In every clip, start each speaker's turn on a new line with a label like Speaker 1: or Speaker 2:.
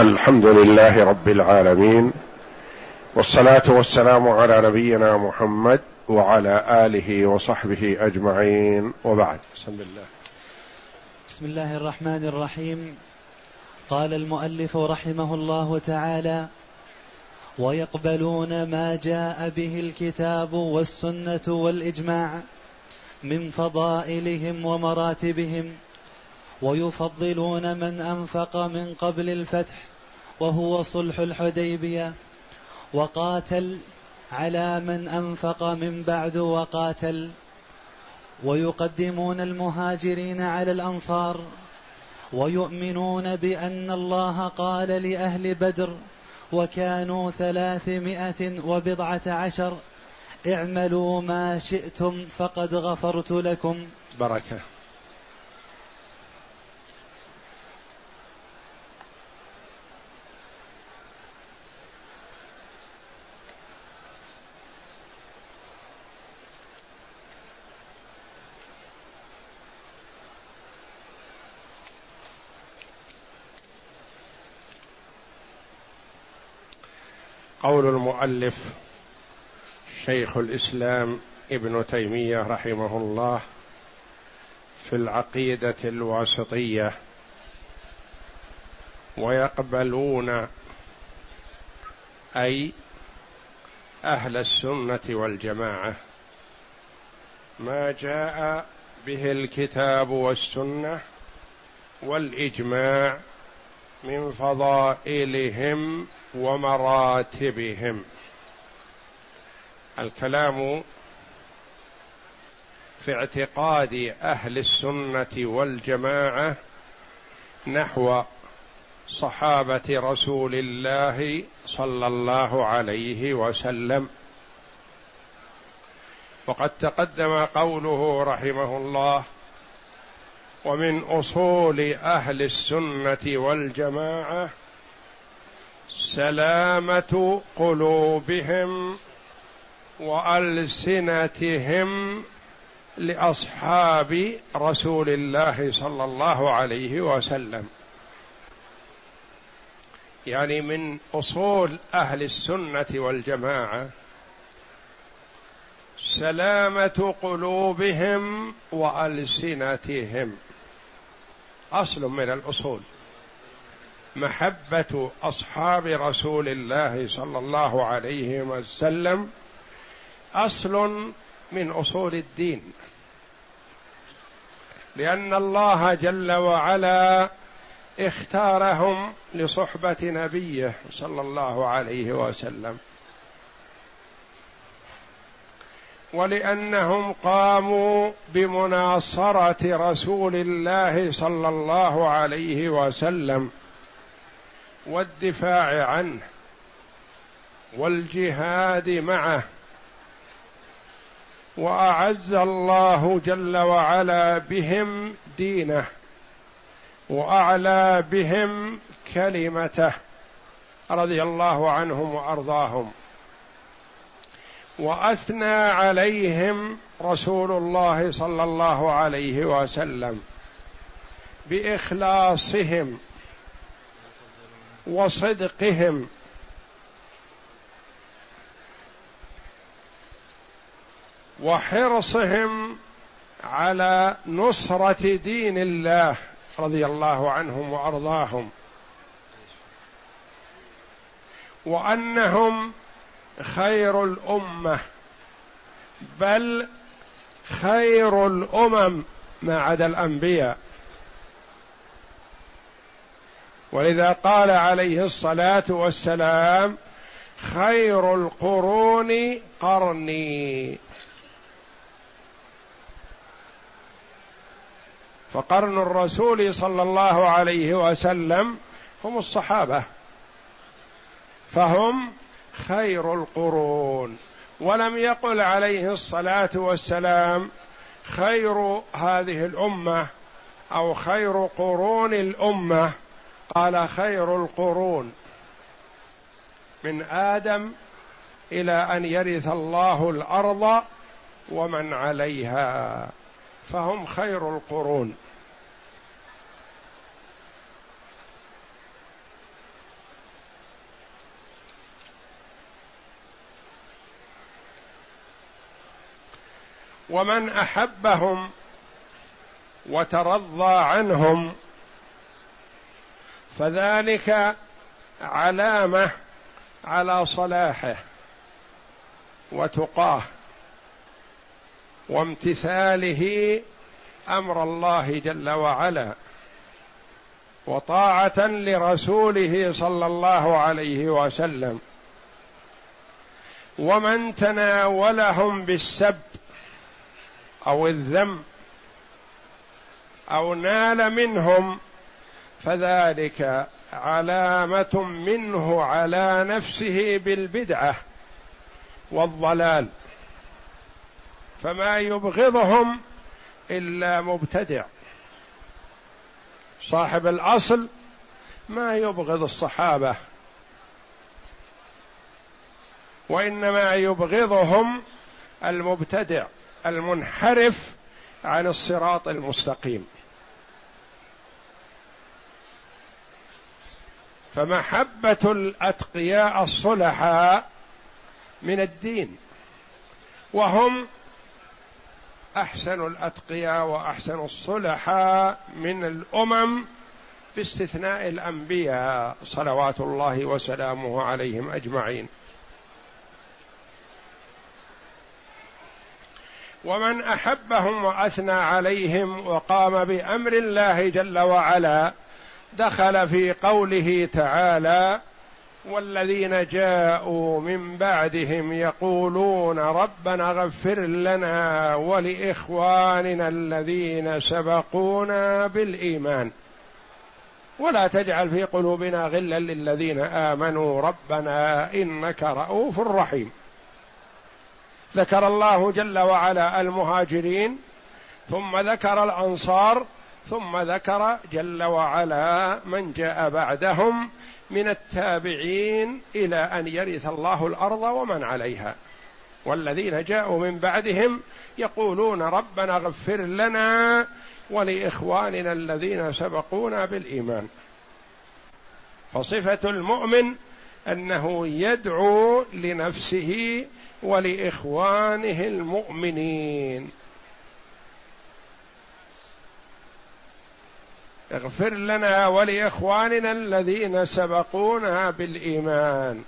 Speaker 1: الحمد لله رب العالمين والصلاه والسلام على نبينا محمد وعلى اله وصحبه اجمعين وبعد بسم الله بسم الله الرحمن الرحيم قال المؤلف رحمه الله تعالى ويقبلون ما جاء به الكتاب والسنه والاجماع من فضائلهم ومراتبهم ويفضلون من انفق من قبل الفتح وهو صلح الحديبيه وقاتل على من انفق من بعد وقاتل ويقدمون المهاجرين على الانصار ويؤمنون بان الله قال لاهل بدر وكانوا ثلاثمائه وبضعه عشر اعملوا ما شئتم فقد غفرت لكم بركه
Speaker 2: قول المؤلف شيخ الاسلام ابن تيميه رحمه الله في العقيده الواسطيه ويقبلون اي اهل السنه والجماعه ما جاء به الكتاب والسنه والاجماع من فضائلهم ومراتبهم الكلام في اعتقاد اهل السنه والجماعه نحو صحابه رسول الله صلى الله عليه وسلم وقد تقدم قوله رحمه الله ومن اصول اهل السنه والجماعه سلامه قلوبهم والسنتهم لاصحاب رسول الله صلى الله عليه وسلم يعني من اصول اهل السنه والجماعه سلامه قلوبهم والسنتهم اصل من الاصول محبه اصحاب رسول الله صلى الله عليه وسلم اصل من اصول الدين لان الله جل وعلا اختارهم لصحبه نبيه صلى الله عليه وسلم ولانهم قاموا بمناصره رسول الله صلى الله عليه وسلم والدفاع عنه والجهاد معه واعز الله جل وعلا بهم دينه واعلى بهم كلمته رضي الله عنهم وارضاهم واثنى عليهم رسول الله صلى الله عليه وسلم باخلاصهم وصدقهم وحرصهم على نصره دين الله رضي الله عنهم وارضاهم وانهم خير الامه بل خير الامم ما عدا الانبياء ولذا قال عليه الصلاه والسلام خير القرون قرني فقرن الرسول صلى الله عليه وسلم هم الصحابه فهم خير القرون ولم يقل عليه الصلاه والسلام خير هذه الامه او خير قرون الامه قال خير القرون من ادم الى ان يرث الله الارض ومن عليها فهم خير القرون ومن احبهم وترضى عنهم فذلك علامه على صلاحه وتقاه وامتثاله امر الله جل وعلا وطاعه لرسوله صلى الله عليه وسلم ومن تناولهم بالسب او الذم او نال منهم فذلك علامه منه على نفسه بالبدعه والضلال فما يبغضهم الا مبتدع صاحب الاصل ما يبغض الصحابه وانما يبغضهم المبتدع المنحرف عن الصراط المستقيم فمحبة الأتقياء الصلحاء من الدين وهم أحسن الأتقياء وأحسن الصلحاء من الأمم باستثناء الأنبياء صلوات الله وسلامه عليهم أجمعين ومن احبهم واثنى عليهم وقام بامر الله جل وعلا دخل في قوله تعالى والذين جاءوا من بعدهم يقولون ربنا اغفر لنا ولاخواننا الذين سبقونا بالايمان ولا تجعل في قلوبنا غلا للذين امنوا ربنا انك رؤوف رحيم ذكر الله جل وعلا المهاجرين ثم ذكر الانصار ثم ذكر جل وعلا من جاء بعدهم من التابعين الى ان يرث الله الارض ومن عليها والذين جاءوا من بعدهم يقولون ربنا اغفر لنا ولاخواننا الذين سبقونا بالايمان فصفه المؤمن انه يدعو لنفسه ولاخوانه المؤمنين اغفر لنا ولاخواننا الذين سبقونا بالايمان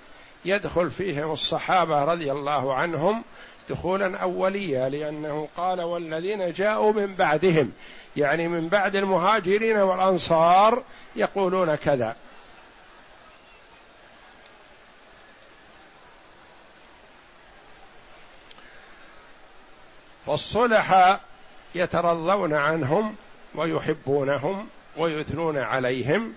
Speaker 2: يدخل فيهم الصحابه رضي الله عنهم دخولا اوليا لانه قال والذين جاءوا من بعدهم يعني من بعد المهاجرين والانصار يقولون كذا والصلحاء يترضون عنهم ويحبونهم ويثنون عليهم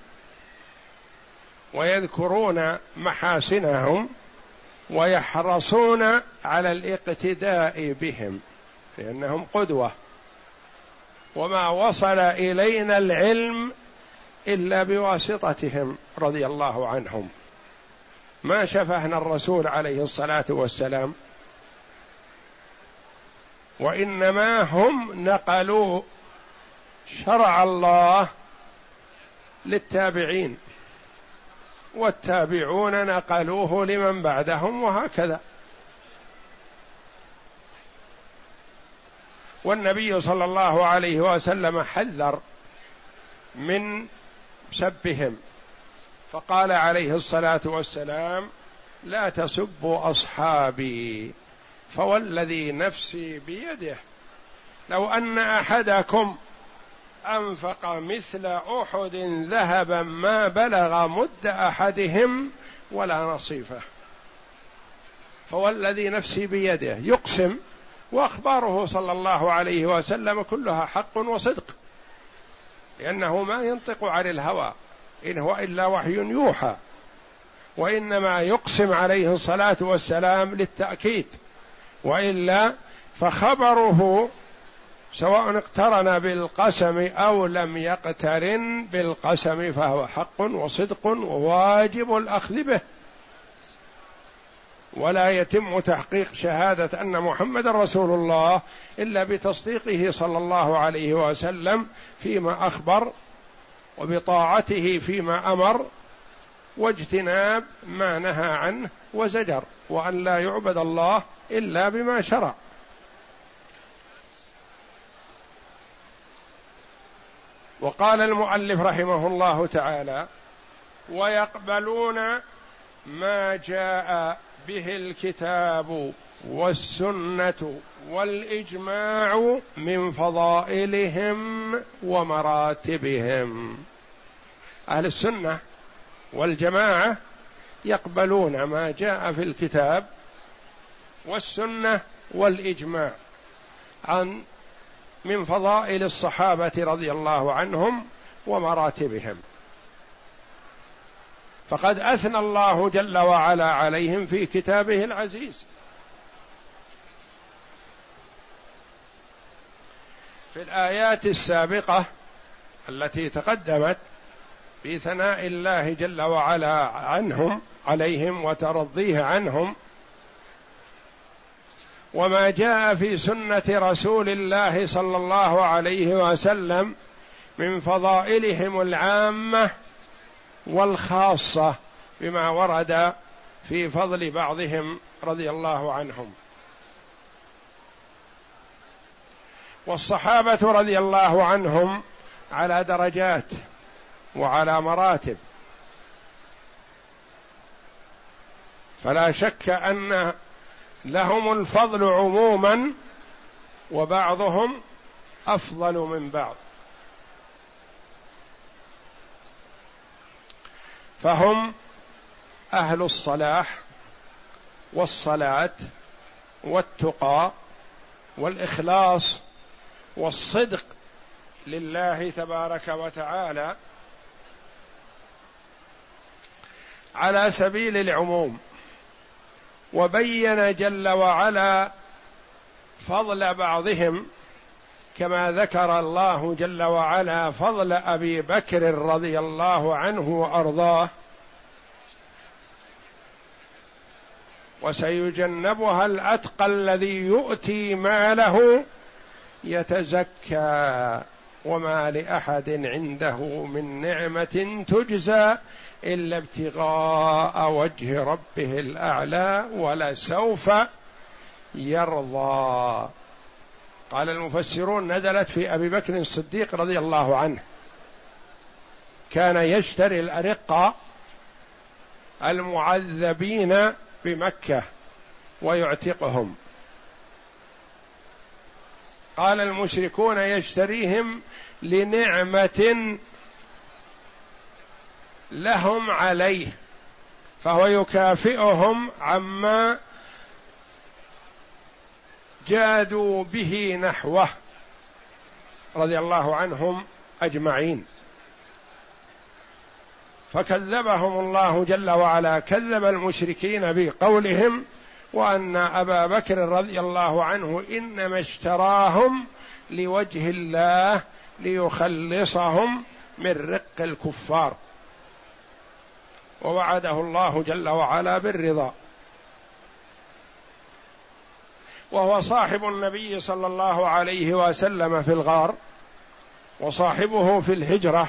Speaker 2: ويذكرون محاسنهم ويحرصون على الاقتداء بهم لانهم قدوه وما وصل الينا العلم الا بواسطتهم رضي الله عنهم ما شفهنا الرسول عليه الصلاه والسلام وانما هم نقلوا شرع الله للتابعين والتابعون نقلوه لمن بعدهم وهكذا والنبي صلى الله عليه وسلم حذر من سبهم فقال عليه الصلاه والسلام لا تسبوا اصحابي فوالذي نفسي بيده لو ان احدكم انفق مثل احد ذهبا ما بلغ مد احدهم ولا نصيفه فوالذي نفسي بيده يقسم واخباره صلى الله عليه وسلم كلها حق وصدق لانه ما ينطق عن الهوى ان هو الا وحي يوحى وانما يقسم عليه الصلاه والسلام للتاكيد والا فخبره سواء اقترن بالقسم او لم يقترن بالقسم فهو حق وصدق وواجب الاخذ به ولا يتم تحقيق شهاده ان محمد رسول الله الا بتصديقه صلى الله عليه وسلم فيما اخبر وبطاعته فيما امر واجتناب ما نهى عنه وزجر وان لا يعبد الله إلا بما شرع وقال المؤلف رحمه الله تعالى ويقبلون ما جاء به الكتاب والسنه والاجماع من فضائلهم ومراتبهم اهل السنه والجماعه يقبلون ما جاء في الكتاب والسنه والاجماع عن من فضائل الصحابه رضي الله عنهم ومراتبهم فقد اثنى الله جل وعلا عليهم في كتابه العزيز في الايات السابقه التي تقدمت في ثناء الله جل وعلا عنهم عليهم وترضيه عنهم وما جاء في سنه رسول الله صلى الله عليه وسلم من فضائلهم العامه والخاصه بما ورد في فضل بعضهم رضي الله عنهم والصحابه رضي الله عنهم على درجات وعلى مراتب فلا شك ان لهم الفضل عموما وبعضهم افضل من بعض فهم اهل الصلاح والصلاه والتقى والاخلاص والصدق لله تبارك وتعالى على سبيل العموم وبين جل وعلا فضل بعضهم كما ذكر الله جل وعلا فضل ابي بكر رضي الله عنه وارضاه وسيجنبها الاتقى الذي يؤتي ماله يتزكى وما لاحد عنده من نعمه تجزى الا ابتغاء وجه ربه الاعلى ولسوف يرضى قال المفسرون نزلت في ابي بكر الصديق رضي الله عنه كان يشتري الارقه المعذبين بمكه ويعتقهم قال المشركون يشتريهم لنعمه لهم عليه فهو يكافئهم عما جادوا به نحوه رضي الله عنهم اجمعين فكذبهم الله جل وعلا كذب المشركين بقولهم وان ابا بكر رضي الله عنه انما اشتراهم لوجه الله ليخلصهم من رق الكفار ووعده الله جل وعلا بالرضا وهو صاحب النبي صلى الله عليه وسلم في الغار وصاحبه في الهجره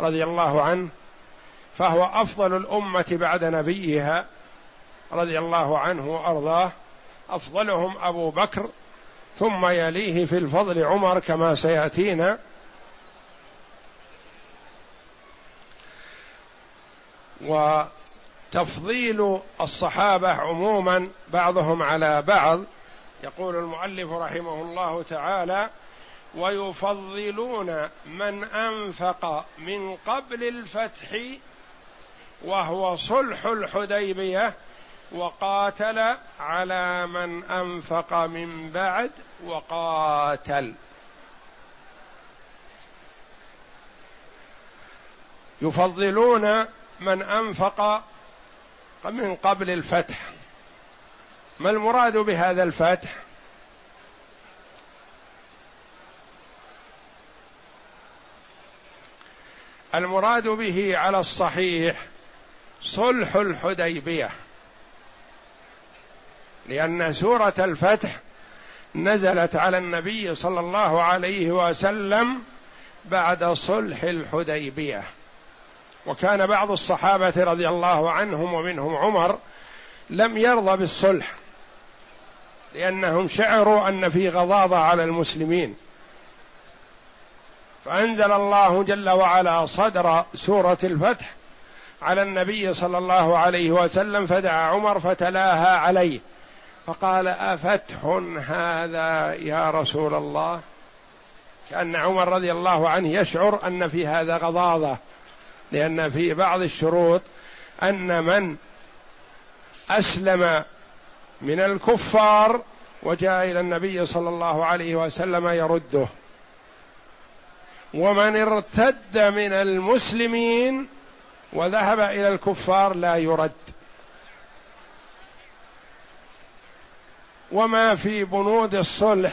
Speaker 2: رضي الله عنه فهو افضل الامه بعد نبيها رضي الله عنه وارضاه افضلهم ابو بكر ثم يليه في الفضل عمر كما سياتينا وتفضيل الصحابه عموما بعضهم على بعض يقول المؤلف رحمه الله تعالى ويفضلون من انفق من قبل الفتح وهو صلح الحديبيه وقاتل على من انفق من بعد وقاتل يفضلون من انفق من قبل الفتح ما المراد بهذا الفتح المراد به على الصحيح صلح الحديبيه لان سوره الفتح نزلت على النبي صلى الله عليه وسلم بعد صلح الحديبيه وكان بعض الصحابة رضي الله عنهم ومنهم عمر لم يرضى بالصلح لأنهم شعروا أن في غضاضة على المسلمين فأنزل الله جل وعلا صدر سورة الفتح على النبي صلى الله عليه وسلم فدعا عمر فتلاها عليه فقال أفتح هذا يا رسول الله كأن عمر رضي الله عنه يشعر أن في هذا غضاضة لأن في بعض الشروط أن من أسلم من الكفار وجاء إلى النبي صلى الله عليه وسلم يرده ومن ارتد من المسلمين وذهب إلى الكفار لا يرد وما في بنود الصلح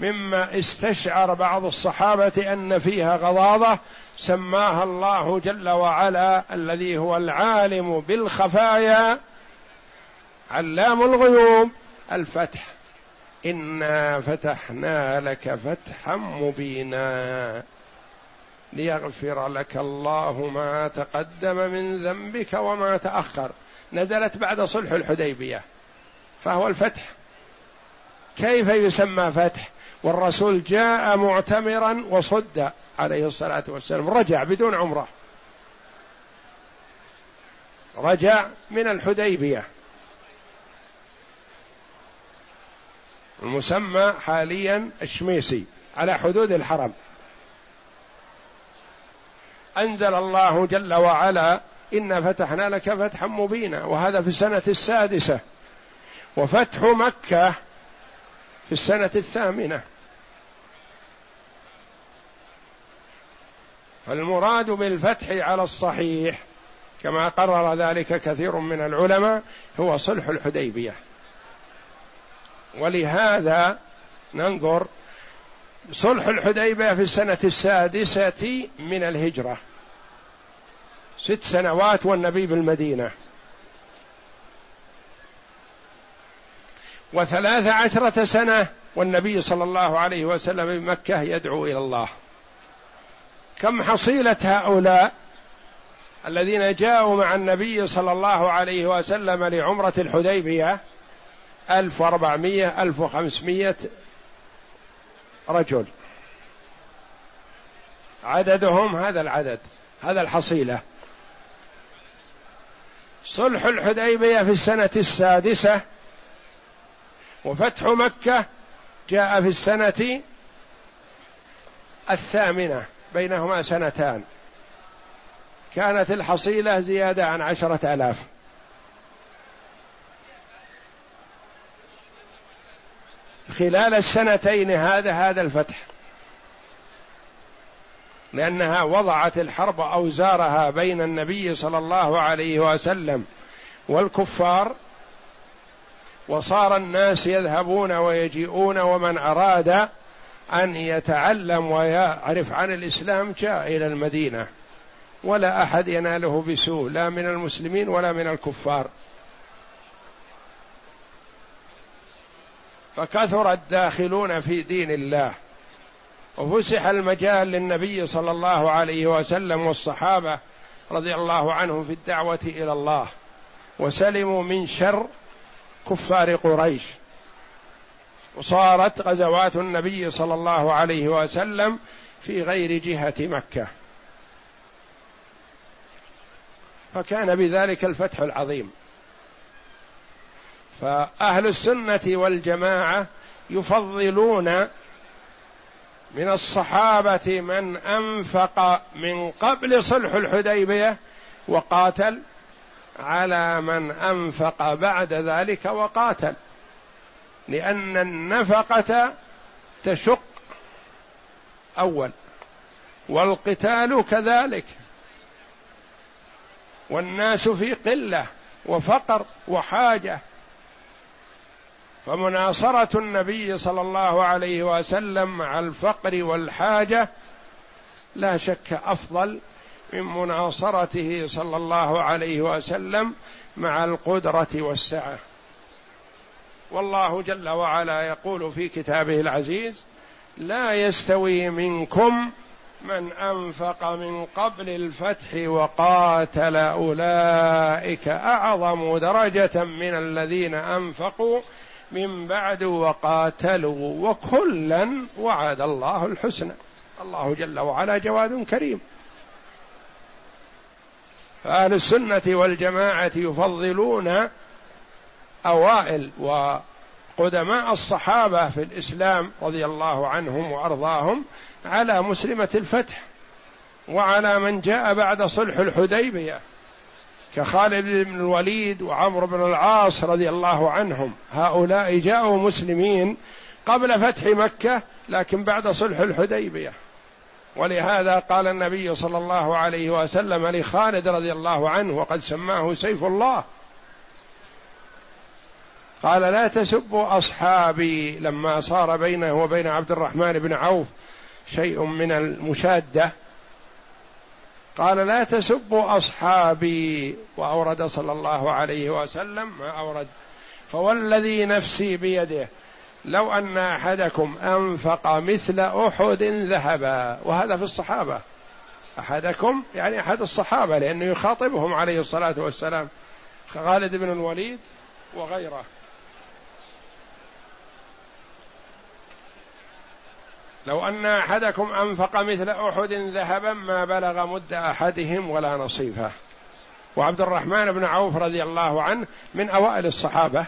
Speaker 2: مما استشعر بعض الصحابه ان فيها غضاضه سماها الله جل وعلا الذي هو العالم بالخفايا علام الغيوب الفتح انا فتحنا لك فتحا مبينا ليغفر لك الله ما تقدم من ذنبك وما تاخر نزلت بعد صلح الحديبيه فهو الفتح كيف يسمى فتح والرسول جاء معتمرا وصد عليه الصلاة والسلام رجع بدون عمرة رجع من الحديبية المسمى حاليا الشميسي على حدود الحرم أنزل الله جل وعلا إنا فتحنا لك فتحا مبينا وهذا في السنة السادسة وفتح مكة في السنة الثامنة فالمراد بالفتح على الصحيح كما قرر ذلك كثير من العلماء هو صلح الحديبيه ولهذا ننظر صلح الحديبيه في السنه السادسه من الهجره ست سنوات والنبي بالمدينه وثلاث عشره سنه والنبي صلى الله عليه وسلم بمكه يدعو الى الله كم حصيله هؤلاء الذين جاءوا مع النبي صلى الله عليه وسلم لعمره الحديبيه 1400 1500 رجل عددهم هذا العدد هذا الحصيله صلح الحديبيه في السنه السادسه وفتح مكه جاء في السنه الثامنه بينهما سنتان كانت الحصيلة زيادة عن عشرة آلاف خلال السنتين هذا هذا الفتح لأنها وضعت الحرب أوزارها بين النبي صلى الله عليه وسلم والكفار وصار الناس يذهبون ويجيئون ومن أراد أن يتعلم ويعرف عن الإسلام جاء إلى المدينة ولا أحد يناله بسوء لا من المسلمين ولا من الكفار فكثر الداخلون في دين الله وفسح المجال للنبي صلى الله عليه وسلم والصحابه رضي الله عنهم في الدعوه الى الله وسلموا من شر كفار قريش وصارت غزوات النبي صلى الله عليه وسلم في غير جهه مكه فكان بذلك الفتح العظيم فاهل السنه والجماعه يفضلون من الصحابه من انفق من قبل صلح الحديبيه وقاتل على من انفق بعد ذلك وقاتل لأن النفقة تشق أول والقتال كذلك والناس في قلة وفقر وحاجة فمناصرة النبي صلى الله عليه وسلم مع الفقر والحاجة لا شك أفضل من مناصرته صلى الله عليه وسلم مع القدرة والسعة والله جل وعلا يقول في كتابه العزيز لا يستوي منكم من انفق من قبل الفتح وقاتل اولئك اعظم درجه من الذين انفقوا من بعد وقاتلوا وكلا وعد الله الحسنى الله جل وعلا جواد كريم فاهل السنه والجماعه يفضلون اوائل وقدماء الصحابه في الاسلام رضي الله عنهم وارضاهم على مسلمه الفتح وعلى من جاء بعد صلح الحديبيه كخالد بن الوليد وعمرو بن العاص رضي الله عنهم هؤلاء جاءوا مسلمين قبل فتح مكه لكن بعد صلح الحديبيه ولهذا قال النبي صلى الله عليه وسلم لخالد رضي الله عنه وقد سماه سيف الله قال لا تسبوا أصحابي لما صار بينه وبين عبد الرحمن بن عوف شيء من المشادة قال لا تسبوا أصحابي وأورد صلى الله عليه وسلم ما أورد فوالذي نفسي بيده لو أن أحدكم أنفق مثل أحد ذهبا وهذا في الصحابة أحدكم يعني أحد الصحابة لأنه يخاطبهم عليه الصلاة والسلام خالد بن الوليد وغيره لو أن أحدكم أنفق مثل أحد ذهبا ما بلغ مد أحدهم ولا نصيفه وعبد الرحمن بن عوف رضي الله عنه من أوائل الصحابة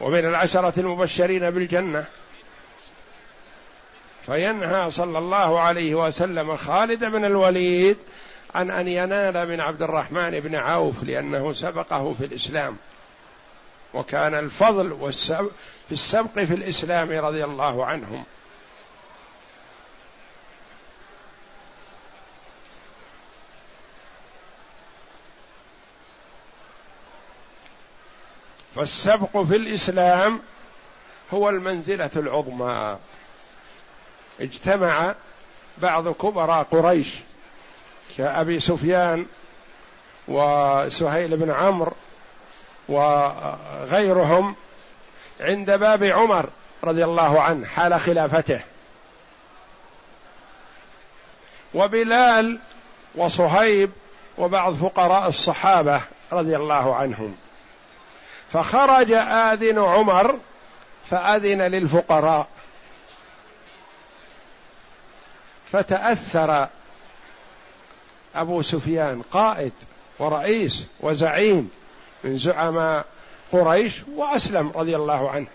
Speaker 2: ومن العشرة المبشرين بالجنة فينهى صلى الله عليه وسلم خالد بن الوليد عن أن ينال من عبد الرحمن بن عوف لأنه سبقه في الإسلام وكان الفضل في السبق في الإسلام رضي الله عنهم والسبق في الاسلام هو المنزله العظمى اجتمع بعض كبراء قريش كابي سفيان وسهيل بن عمرو وغيرهم عند باب عمر رضي الله عنه حال خلافته وبلال وصهيب وبعض فقراء الصحابه رضي الله عنهم فخرج آذن عمر فأذن للفقراء فتأثر أبو سفيان قائد ورئيس وزعيم من زعماء قريش وأسلم رضي الله عنه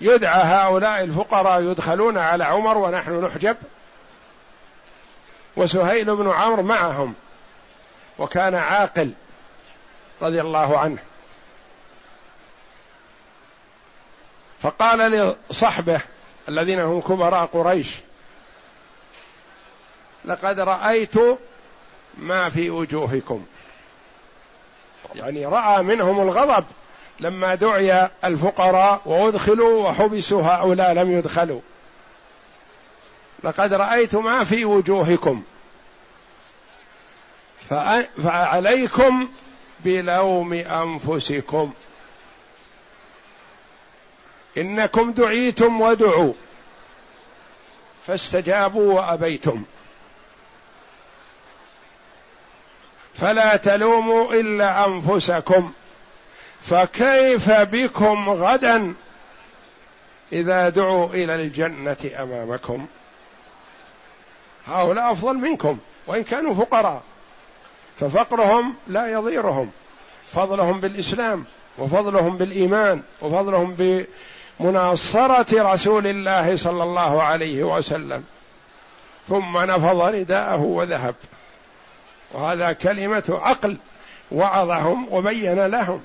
Speaker 2: يدعى هؤلاء الفقراء يدخلون على عمر ونحن نحجب وسهيل بن عمرو معهم وكان عاقل رضي الله عنه فقال لصحبه الذين هم كبراء قريش لقد رايت ما في وجوهكم يعني راى منهم الغضب لما دعي الفقراء وادخلوا وحبسوا هؤلاء لم يدخلوا لقد رايت ما في وجوهكم فعليكم بلوم انفسكم انكم دعيتم ودعوا فاستجابوا وابيتم فلا تلوموا الا انفسكم فكيف بكم غدا اذا دعوا الى الجنه امامكم هؤلاء افضل منكم وان كانوا فقراء ففقرهم لا يضيرهم فضلهم بالاسلام وفضلهم بالايمان وفضلهم بمناصره رسول الله صلى الله عليه وسلم ثم نفض رداءه وذهب وهذا كلمه عقل وعظهم وبين لهم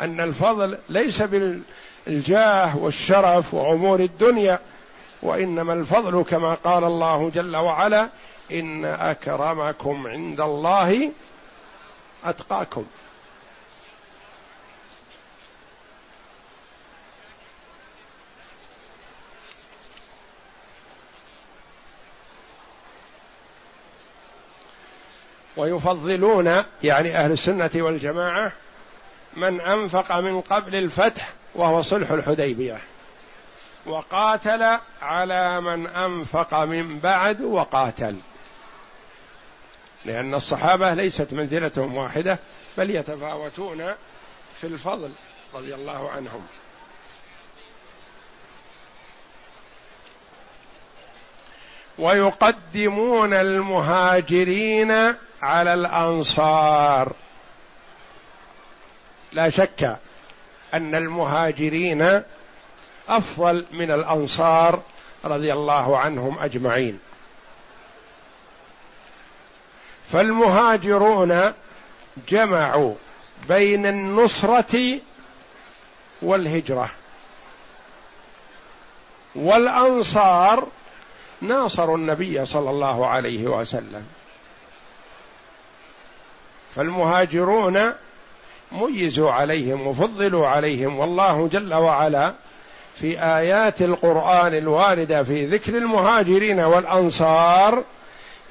Speaker 2: ان الفضل ليس بالجاه والشرف وامور الدنيا وانما الفضل كما قال الله جل وعلا ان اكرمكم عند الله اتقاكم ويفضلون يعني اهل السنه والجماعه من انفق من قبل الفتح وهو صلح الحديبيه وقاتل على من انفق من بعد وقاتل لأن الصحابة ليست منزلتهم واحدة بل يتفاوتون في الفضل رضي الله عنهم ويقدمون المهاجرين على الانصار لا شك ان المهاجرين افضل من الانصار رضي الله عنهم اجمعين فالمهاجرون جمعوا بين النصرة والهجرة والأنصار ناصروا النبي صلى الله عليه وسلم فالمهاجرون ميزوا عليهم وفضلوا عليهم والله جل وعلا في ايات القران الوارده في ذكر المهاجرين والانصار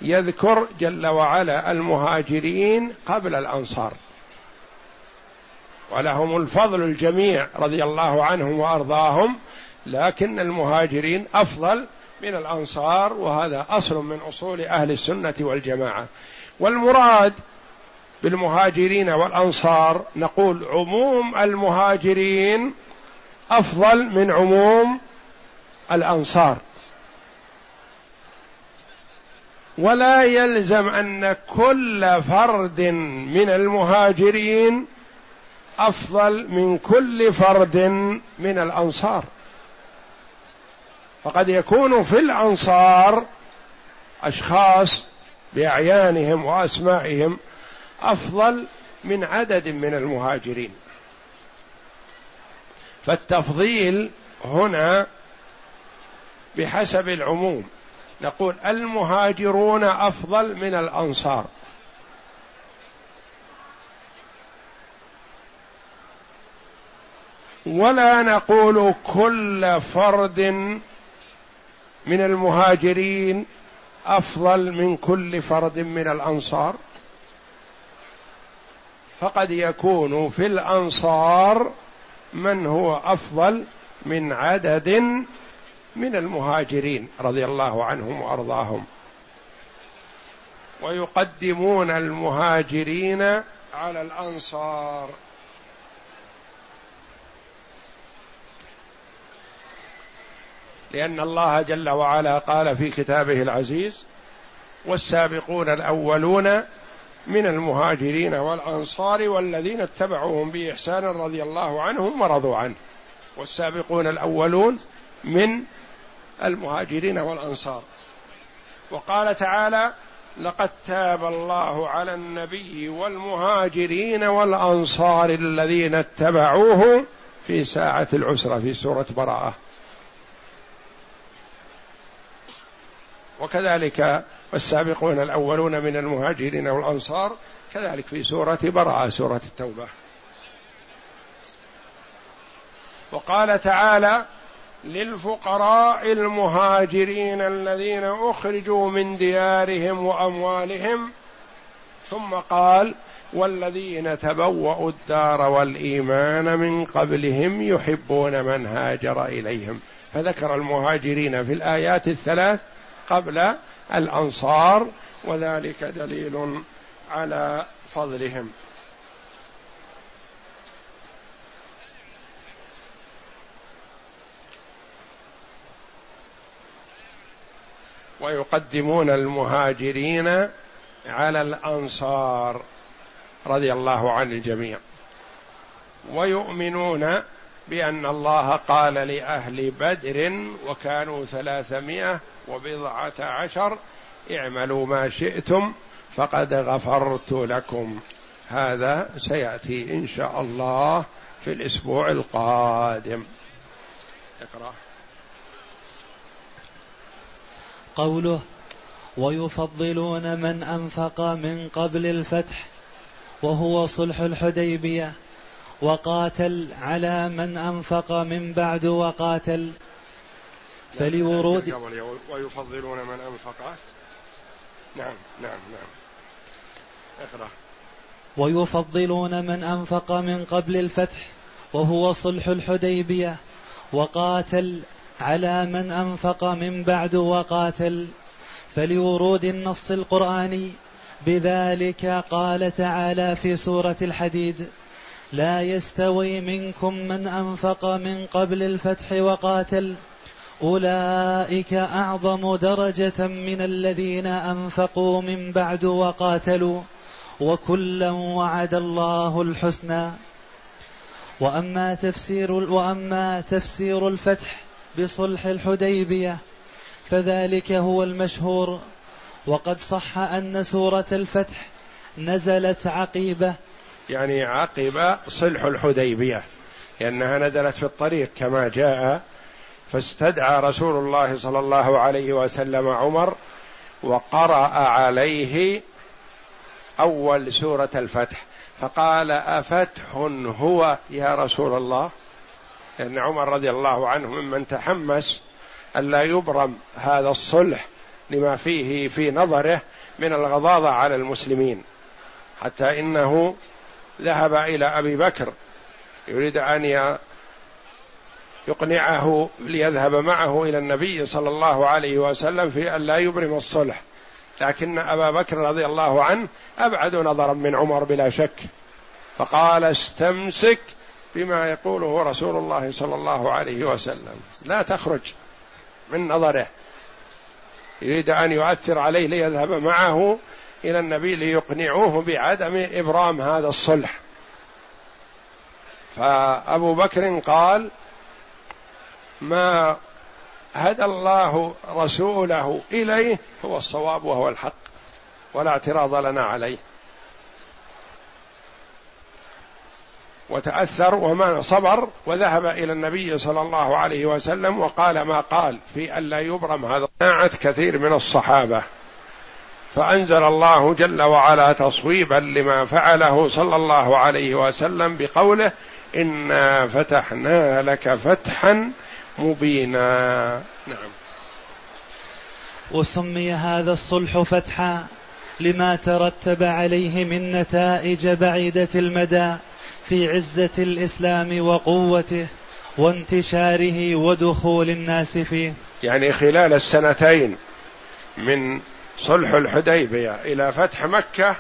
Speaker 2: يذكر جل وعلا المهاجرين قبل الانصار ولهم الفضل الجميع رضي الله عنهم وارضاهم لكن المهاجرين افضل من الانصار وهذا اصل من اصول اهل السنه والجماعه والمراد بالمهاجرين والانصار نقول عموم المهاجرين افضل من عموم الانصار ولا يلزم ان كل فرد من المهاجرين افضل من كل فرد من الانصار فقد يكون في الانصار اشخاص باعيانهم واسمائهم افضل من عدد من المهاجرين فالتفضيل هنا بحسب العموم نقول المهاجرون افضل من الانصار ولا نقول كل فرد من المهاجرين افضل من كل فرد من الانصار فقد يكون في الانصار من هو افضل من عدد من المهاجرين رضي الله عنهم وارضاهم ويقدمون المهاجرين على الانصار لان الله جل وعلا قال في كتابه العزيز والسابقون الاولون من المهاجرين والانصار والذين اتبعوهم باحسان رضي الله عنهم ورضوا عنه والسابقون الاولون من المهاجرين والانصار وقال تعالى لقد تاب الله على النبي والمهاجرين والانصار الذين اتبعوه في ساعه العسره في سوره براءه وكذلك والسابقون الاولون من المهاجرين والانصار كذلك في سوره براءه سوره التوبه وقال تعالى للفقراء المهاجرين الذين اخرجوا من ديارهم واموالهم ثم قال والذين تبوأوا الدار والإيمان من قبلهم يحبون من هاجر إليهم فذكر المهاجرين في الآيات الثلاث قبل الأنصار وذلك دليل على فضلهم ويقدمون المهاجرين على الانصار رضي الله عن الجميع ويؤمنون بان الله قال لاهل بدر وكانوا ثلاثمائه وبضعه عشر اعملوا ما شئتم فقد غفرت لكم هذا سياتي ان شاء الله في الاسبوع القادم اقرأ
Speaker 1: قوله ويفضلون من انفق من قبل الفتح وهو صلح الحديبيه وقاتل على من انفق من بعد وقاتل
Speaker 2: فلورود ويفضلون من انفق
Speaker 1: نعم نعم نعم اقرا ويفضلون من انفق من قبل الفتح وهو صلح الحديبيه وقاتل على من انفق من بعد وقاتل فلورود النص القراني بذلك قال تعالى في سوره الحديد لا يستوي منكم من انفق من قبل الفتح وقاتل اولئك اعظم درجه من الذين انفقوا من بعد وقاتلوا وكلا وعد الله الحسنى واما تفسير واما تفسير الفتح بصلح الحديبية فذلك هو المشهور وقد صح أن سورة الفتح نزلت عقيبة
Speaker 2: يعني عقب صلح الحديبية لأنها نزلت في الطريق كما جاء فاستدعى رسول الله صلى الله عليه وسلم عمر وقرأ عليه أول سورة الفتح فقال أفتح هو يا رسول الله لأن عمر رضي الله عنه ممن تحمس ألا يبرم هذا الصلح لما فيه في نظره من الغضاضة على المسلمين حتى إنه ذهب إلى أبي بكر يريد أن يقنعه ليذهب معه إلى النبي صلى الله عليه وسلم في أن لا يبرم الصلح لكن أبا بكر رضي الله عنه أبعد نظرا من عمر بلا شك فقال استمسك بما يقوله رسول الله صلى الله عليه وسلم لا تخرج من نظره يريد ان يؤثر عليه ليذهب معه الى النبي ليقنعوه بعدم ابرام هذا الصلح فابو بكر قال ما هدى الله رسوله اليه هو الصواب وهو الحق ولا اعتراض لنا عليه وتأثر وما صبر وذهب إلى النبي صلى الله عليه وسلم وقال ما قال في ألا يبرم هذا ناعت كثير من الصحابة فأنزل الله جل وعلا تصويبا لما فعله صلى الله عليه وسلم بقوله إنا فتحنا لك فتحا مبينا نعم
Speaker 1: وسمي هذا الصلح فتحا لما ترتب عليه من نتائج بعيدة المدى في عزه الاسلام وقوته وانتشاره ودخول الناس فيه
Speaker 2: يعني خلال السنتين من صلح الحديبيه الى فتح مكه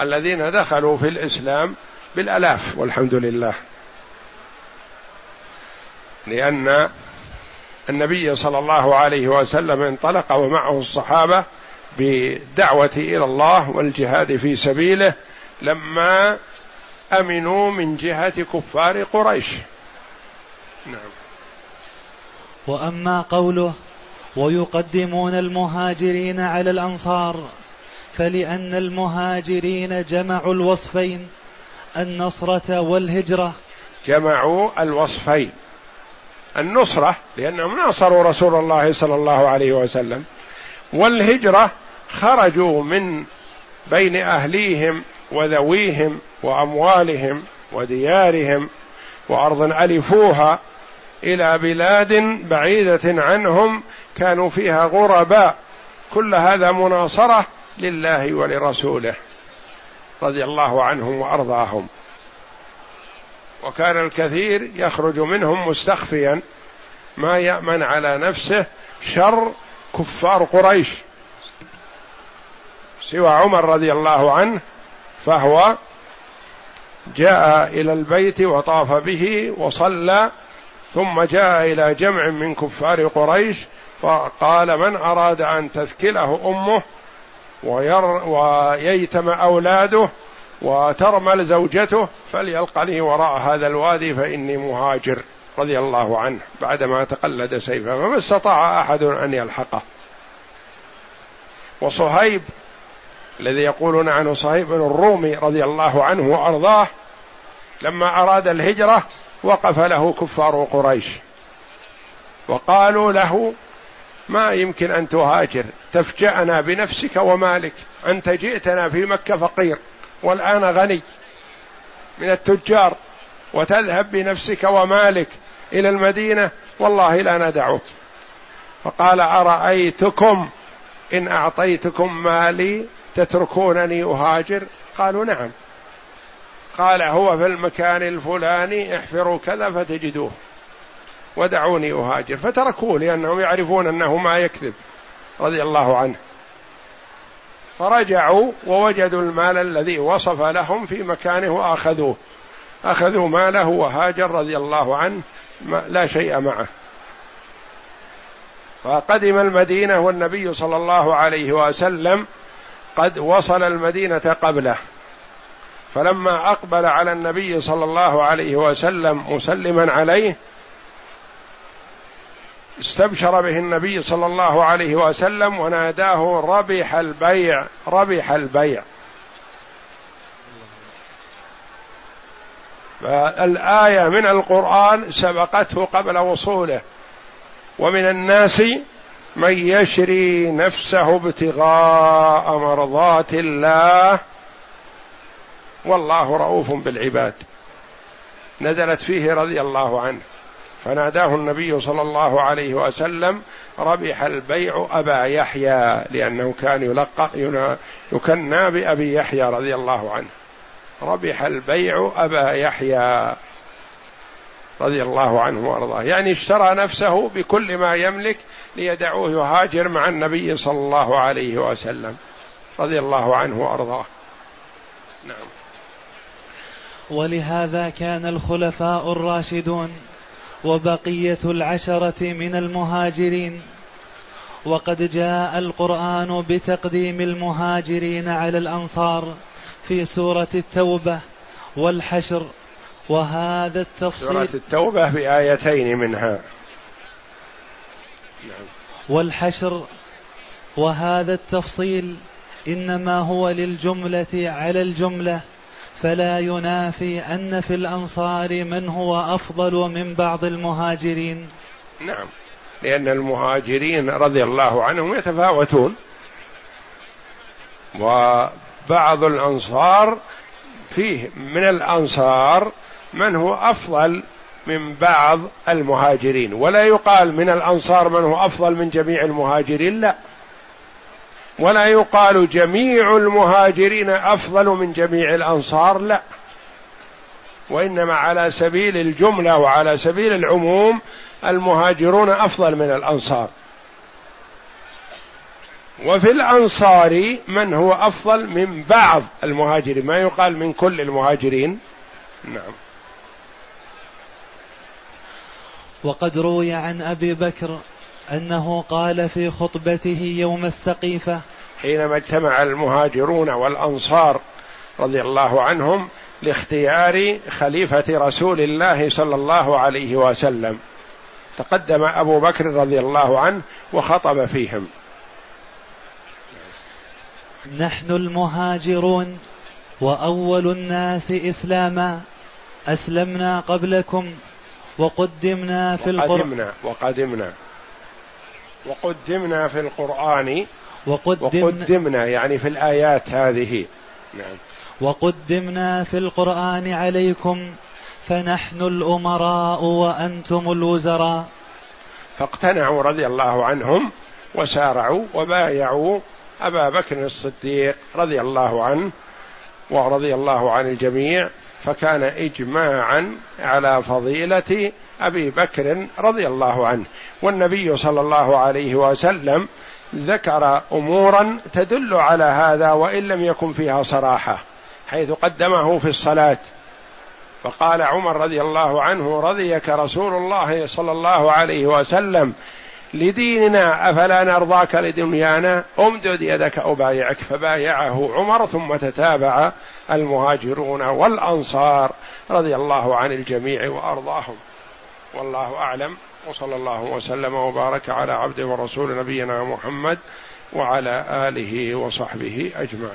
Speaker 2: الذين دخلوا في الاسلام بالالاف والحمد لله لان النبي صلى الله عليه وسلم انطلق ومعه الصحابه بدعوه الى الله والجهاد في سبيله لما امنوا من جهه كفار قريش نعم
Speaker 1: واما قوله ويقدمون المهاجرين على الانصار فلان المهاجرين جمعوا الوصفين النصره والهجره
Speaker 2: جمعوا الوصفين النصره لانهم ناصروا رسول الله صلى الله عليه وسلم والهجره خرجوا من بين اهليهم وذويهم واموالهم وديارهم وارض الفوها الى بلاد بعيده عنهم كانوا فيها غرباء كل هذا مناصره لله ولرسوله رضي الله عنهم وارضاهم وكان الكثير يخرج منهم مستخفيا ما يامن على نفسه شر كفار قريش سوى عمر رضي الله عنه فهو جاء الى البيت وطاف به وصلى ثم جاء الى جمع من كفار قريش فقال من اراد ان تثكله امه وير وييتم اولاده وترمل زوجته فليلقني وراء هذا الوادي فاني مهاجر رضي الله عنه بعدما تقلد سيفه فما استطاع احد ان يلحقه وصهيب الذي يقولون عنه صهيب بن الرومي رضي الله عنه وارضاه لما اراد الهجره وقف له كفار قريش وقالوا له ما يمكن ان تهاجر تفجانا بنفسك ومالك انت جئتنا في مكه فقير والان غني من التجار وتذهب بنفسك ومالك الى المدينه والله لا ندعك فقال ارايتكم ان اعطيتكم مالي تتركونني اهاجر قالوا نعم قال هو في المكان الفلاني احفروا كذا فتجدوه ودعوني اهاجر فتركوه لانهم يعرفون انه ما يكذب رضي الله عنه فرجعوا ووجدوا المال الذي وصف لهم في مكانه واخذوه اخذوا ماله وهاجر رضي الله عنه لا شيء معه فقدم المدينه والنبي صلى الله عليه وسلم قد وصل المدينه قبله فلما اقبل على النبي صلى الله عليه وسلم مسلما عليه استبشر به النبي صلى الله عليه وسلم وناداه ربح البيع ربح البيع فالايه من القران سبقته قبل وصوله ومن الناس من يشري نفسه ابتغاء مرضات الله والله رؤوف بالعباد نزلت فيه رضي الله عنه فناداه النبي صلى الله عليه وسلم ربح البيع ابا يحيى لانه كان يلقى يكنى بابي يحيى رضي الله عنه ربح البيع ابا يحيى رضي الله عنه وارضاه يعني اشترى نفسه بكل ما يملك ليدعوه يهاجر مع النبي صلى الله عليه وسلم رضي الله عنه وارضاه نعم
Speaker 1: ولهذا كان الخلفاء الراشدون وبقيه العشره من المهاجرين وقد جاء القران بتقديم المهاجرين على الانصار في سوره التوبه والحشر وهذا التفصيل سوره
Speaker 2: التوبه بايتين منها
Speaker 1: نعم. والحشر وهذا التفصيل انما هو للجمله على الجمله فلا ينافي ان في الانصار من هو افضل من بعض المهاجرين
Speaker 2: نعم لان المهاجرين رضي الله عنهم يتفاوتون وبعض الانصار فيه من الانصار من هو افضل من بعض المهاجرين ولا يقال من الانصار من هو افضل من جميع المهاجرين لا ولا يقال جميع المهاجرين افضل من جميع الانصار لا وانما على سبيل الجمله وعلى سبيل العموم المهاجرون افضل من الانصار وفي الانصار من هو افضل من بعض المهاجرين ما يقال من كل المهاجرين نعم
Speaker 1: وقد روي عن أبي بكر أنه قال في خطبته يوم السقيفة
Speaker 2: حينما اجتمع المهاجرون والأنصار رضي الله عنهم لاختيار خليفة رسول الله صلى الله عليه وسلم تقدم أبو بكر رضي الله عنه وخطب فيهم
Speaker 1: نحن المهاجرون وأول الناس إسلاما أسلمنا قبلكم وقدمنا في
Speaker 2: القرآن وقدمنا وقدمنا في القرآن وقدمنا, وقدمنا يعني في الآيات هذه
Speaker 1: نعم وقدمنا في القرآن عليكم فنحن الأمراء وأنتم الوزراء
Speaker 2: فاقتنعوا رضي الله عنهم وسارعوا وبايعوا أبا بكر الصديق رضي الله عنه ورضي الله عن الجميع فكان اجماعا على فضيله ابي بكر رضي الله عنه والنبي صلى الله عليه وسلم ذكر امورا تدل على هذا وان لم يكن فيها صراحه حيث قدمه في الصلاه فقال عمر رضي الله عنه رضيك رسول الله صلى الله عليه وسلم لديننا افلا نرضاك لدنيانا امدد يدك ابايعك فبايعه عمر ثم تتابع المهاجرون والانصار رضي الله عن الجميع وارضاهم والله اعلم وصلى الله وسلم وبارك على عبده ورسول نبينا محمد وعلى اله وصحبه اجمعين